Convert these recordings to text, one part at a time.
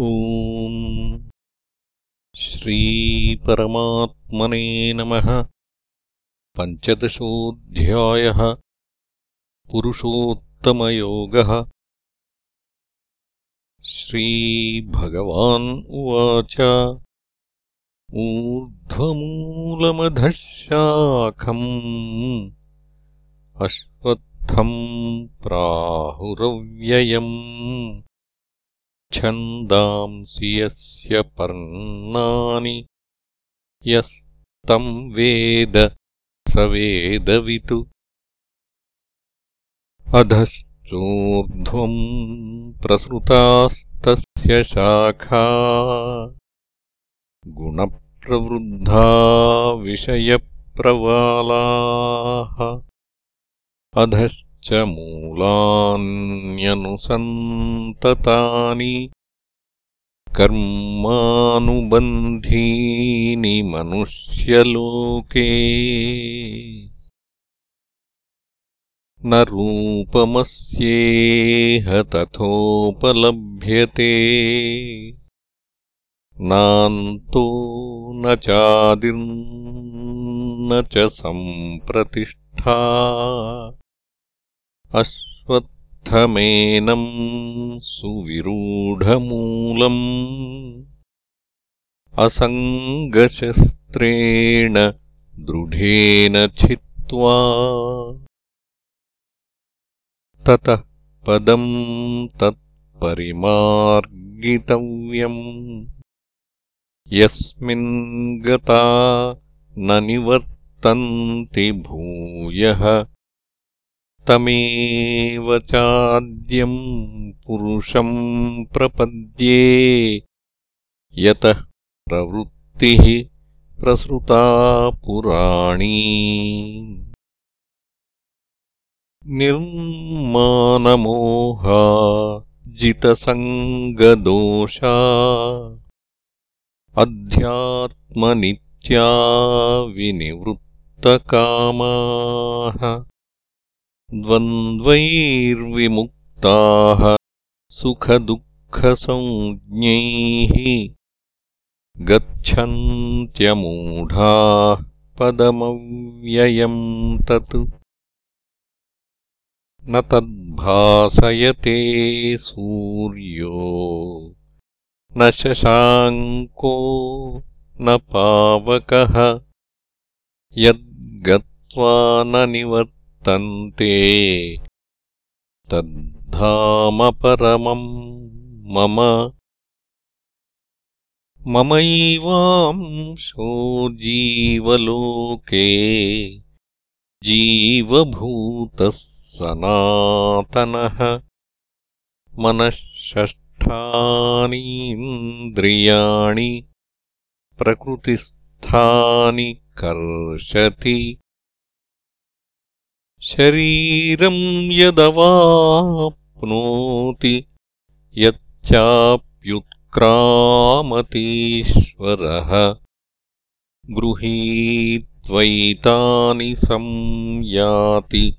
ॐ श्रीपरमात्मने नमः। पञ्चदशोऽध्यायः पुरुषोत्तमयोगः। श्रीभगवान् उवाच। ऊर्ध्वमूलमधशाखम् अश्वत्थम् प्राहुरव्ययम् छन्दांसि यस्य पर्णानि यस्तम् वेद स वेदवितु। अधश्चोर्ध्वम् प्रसृतास्तस्य शाखा गुणप्रवृद्धा विषयप्रवालाः। अधश्च मूलान्यनुसन्ततानि कर्मानुबन्धीनि मनुष्यलोके। न रूपमस्येह तथोपलभ्यते नान्तो न चादिर्न च सम्प्रतिष्ठा अश्वत्थमेनम् सुविरूढमूलम् असङ्गशस्त्रेण दृढेन छित्त्वा ततः पदम् तत्परिमार्गितव्यम्। यस्मिन् गता न निवर्तन्ति भूयः तमेव चाद्यम् पुरुषम् प्रपद्ये। यतः प्रवृत्तिः प्रसृता पुराणी। निर्मानमोहा जितसङ्गदोषा। अध्यात्मनित्या विनिवृत्तकामाः द्वन्द्वैर्विमुक्ताः सुखदुःखसञ्ज्ञैः गच्छन्त्यमूढाः पदमव्ययम् तत् न तद्भासयते सूर्यो न शशाङ्को न पावकः यद्गत्वा न निवर् तद्धाम परमम् मम। ममैवांशो जीवलोके जीवभूतः सनातनः। मनःषष्ठानीन्द्रियाणि प्रकृतिस्थानि कर्षति शरीरम् यदवाप्नोति यच्चाप्युत्क्रामतीश्वरः। गृहीत्वैतानि संयाति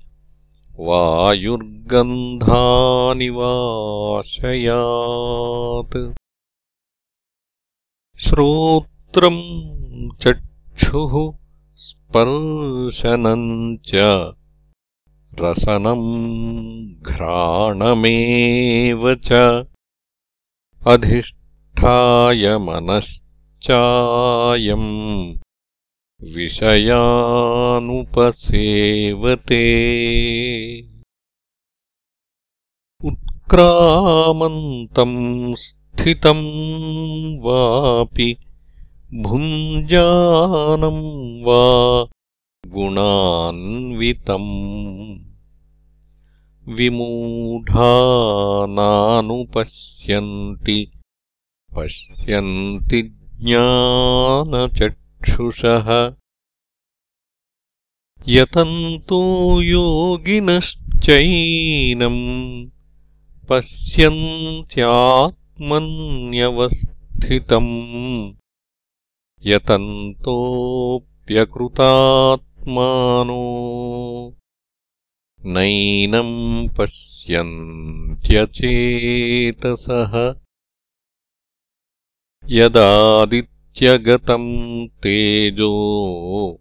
वायुर्गन्धानि वाशयात्। श्रोत्रम् चक्षुः स्पर्शनम् च रसनम् घ्राणमेव च अधिष्ठाय मनश्चायम् विषयानुपसेवते। उत्क्रामन्तम् स्थितम् वापि भुञ्जानम् वा गुणान्वितम्। विमूढानानुपश्यन्ति। पश्यन्ति ज्ञानचक्षुषः। यतन्तो योगिनश्चैनम् पश्यन्त्यात्मन्यवस्थितम् यतन्तोऽप्यकृतात्मानो नैनम् पश्यन्त्यचेतसः। यदादित्यगतम् तेजो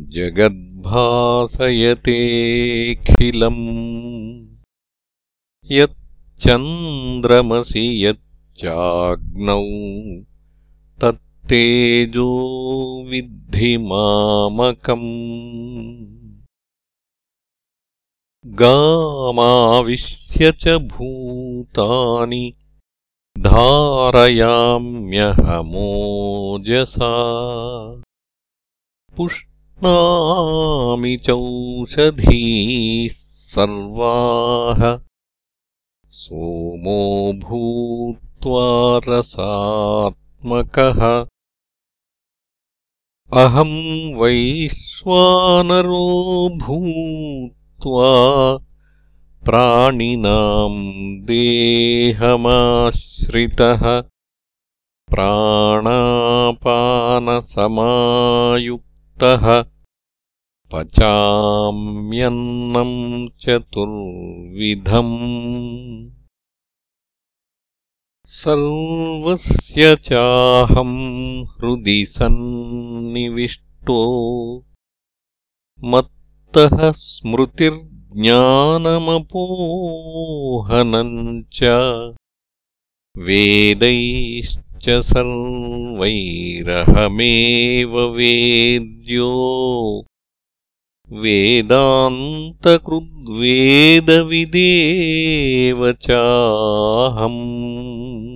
जगद्भासयतेऽखिलम् यच्चन्द्रमसि यच्चाग्नौ तत्तेजो विद्धि मामकम्। गामाविश्य च भूतानि धारयाम्यहमोजसा। पुष्णामि चौषधीः सर्वाः। सोमो भूत्वा रसात्मकः अहम् वैश्वानरो भूत्वा प्राणिनाम् देहमाश्रितः प्राणापानसमायुक्तः पचाम्यन्नम् चतुर्विधम्। सर्वस्य चाहम् हृदि सन्निविष्टो मत्तः स्मृतिर्ज्ञानमपोहनम् च वेदैश्च सर्वैरहमेव वेद्यो। वेदान्तकृद्वेदविदेव चाहम्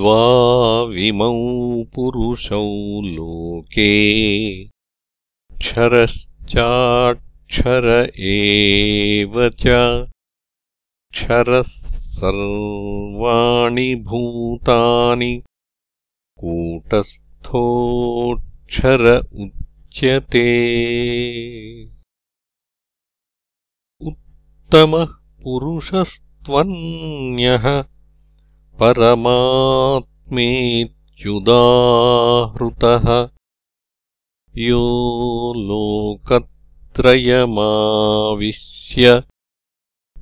द्वाविमौ पुरुषौ लोके। क्षरश्चाक्षर एव च। क्षरः सर्वाणि भूतानि। कूटस्थोऽक्षर उच्यते। उत्तमः पुरुषस्त्वन्यः परमात्मेत्युदाहृतः। यो लोकत्रयमाविश्य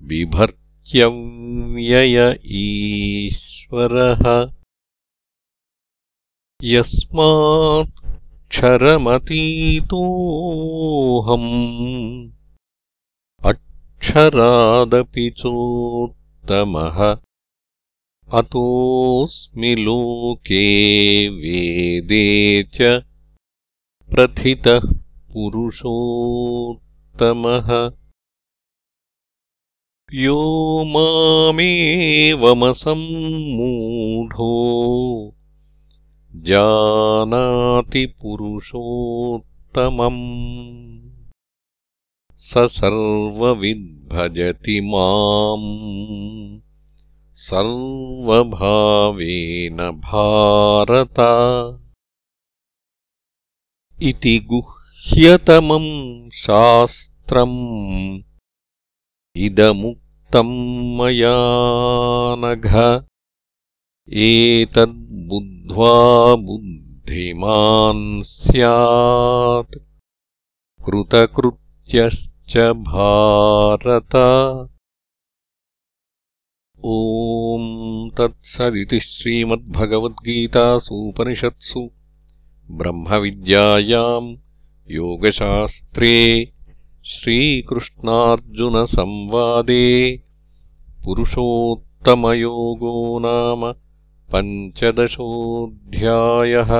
बिभर्त्यव्यय ईश्वरः। यस्मात् क्षरमतीतोऽहम् अक्षरादपि चोत्तमः अतोऽस्मि लोके वेदे च प्रथितः पुरुषोत्तमः। यो मामेवमसम्मूढो जानाति पुरुषोत्तमम्। स सर्वविद्भजति माम् सर्वभावेन भारत। इति गुह्यतमम् शास्त्रम्। इदमुक्तम् मया नघ। एतद्बुद्ध्वा बुद्धिमान् स्यात्। कृतकृत्यश्च भारत ॐ तत्सदिति श्रीमद्भगवद्गीतासूपनिषत्सु ब्रह्मविद्यायाम् योगशास्त्रे श्रीकृष्णार्जुनसंवादे पुरुषोत्तमयोगो नाम पञ्चदशोऽध्यायः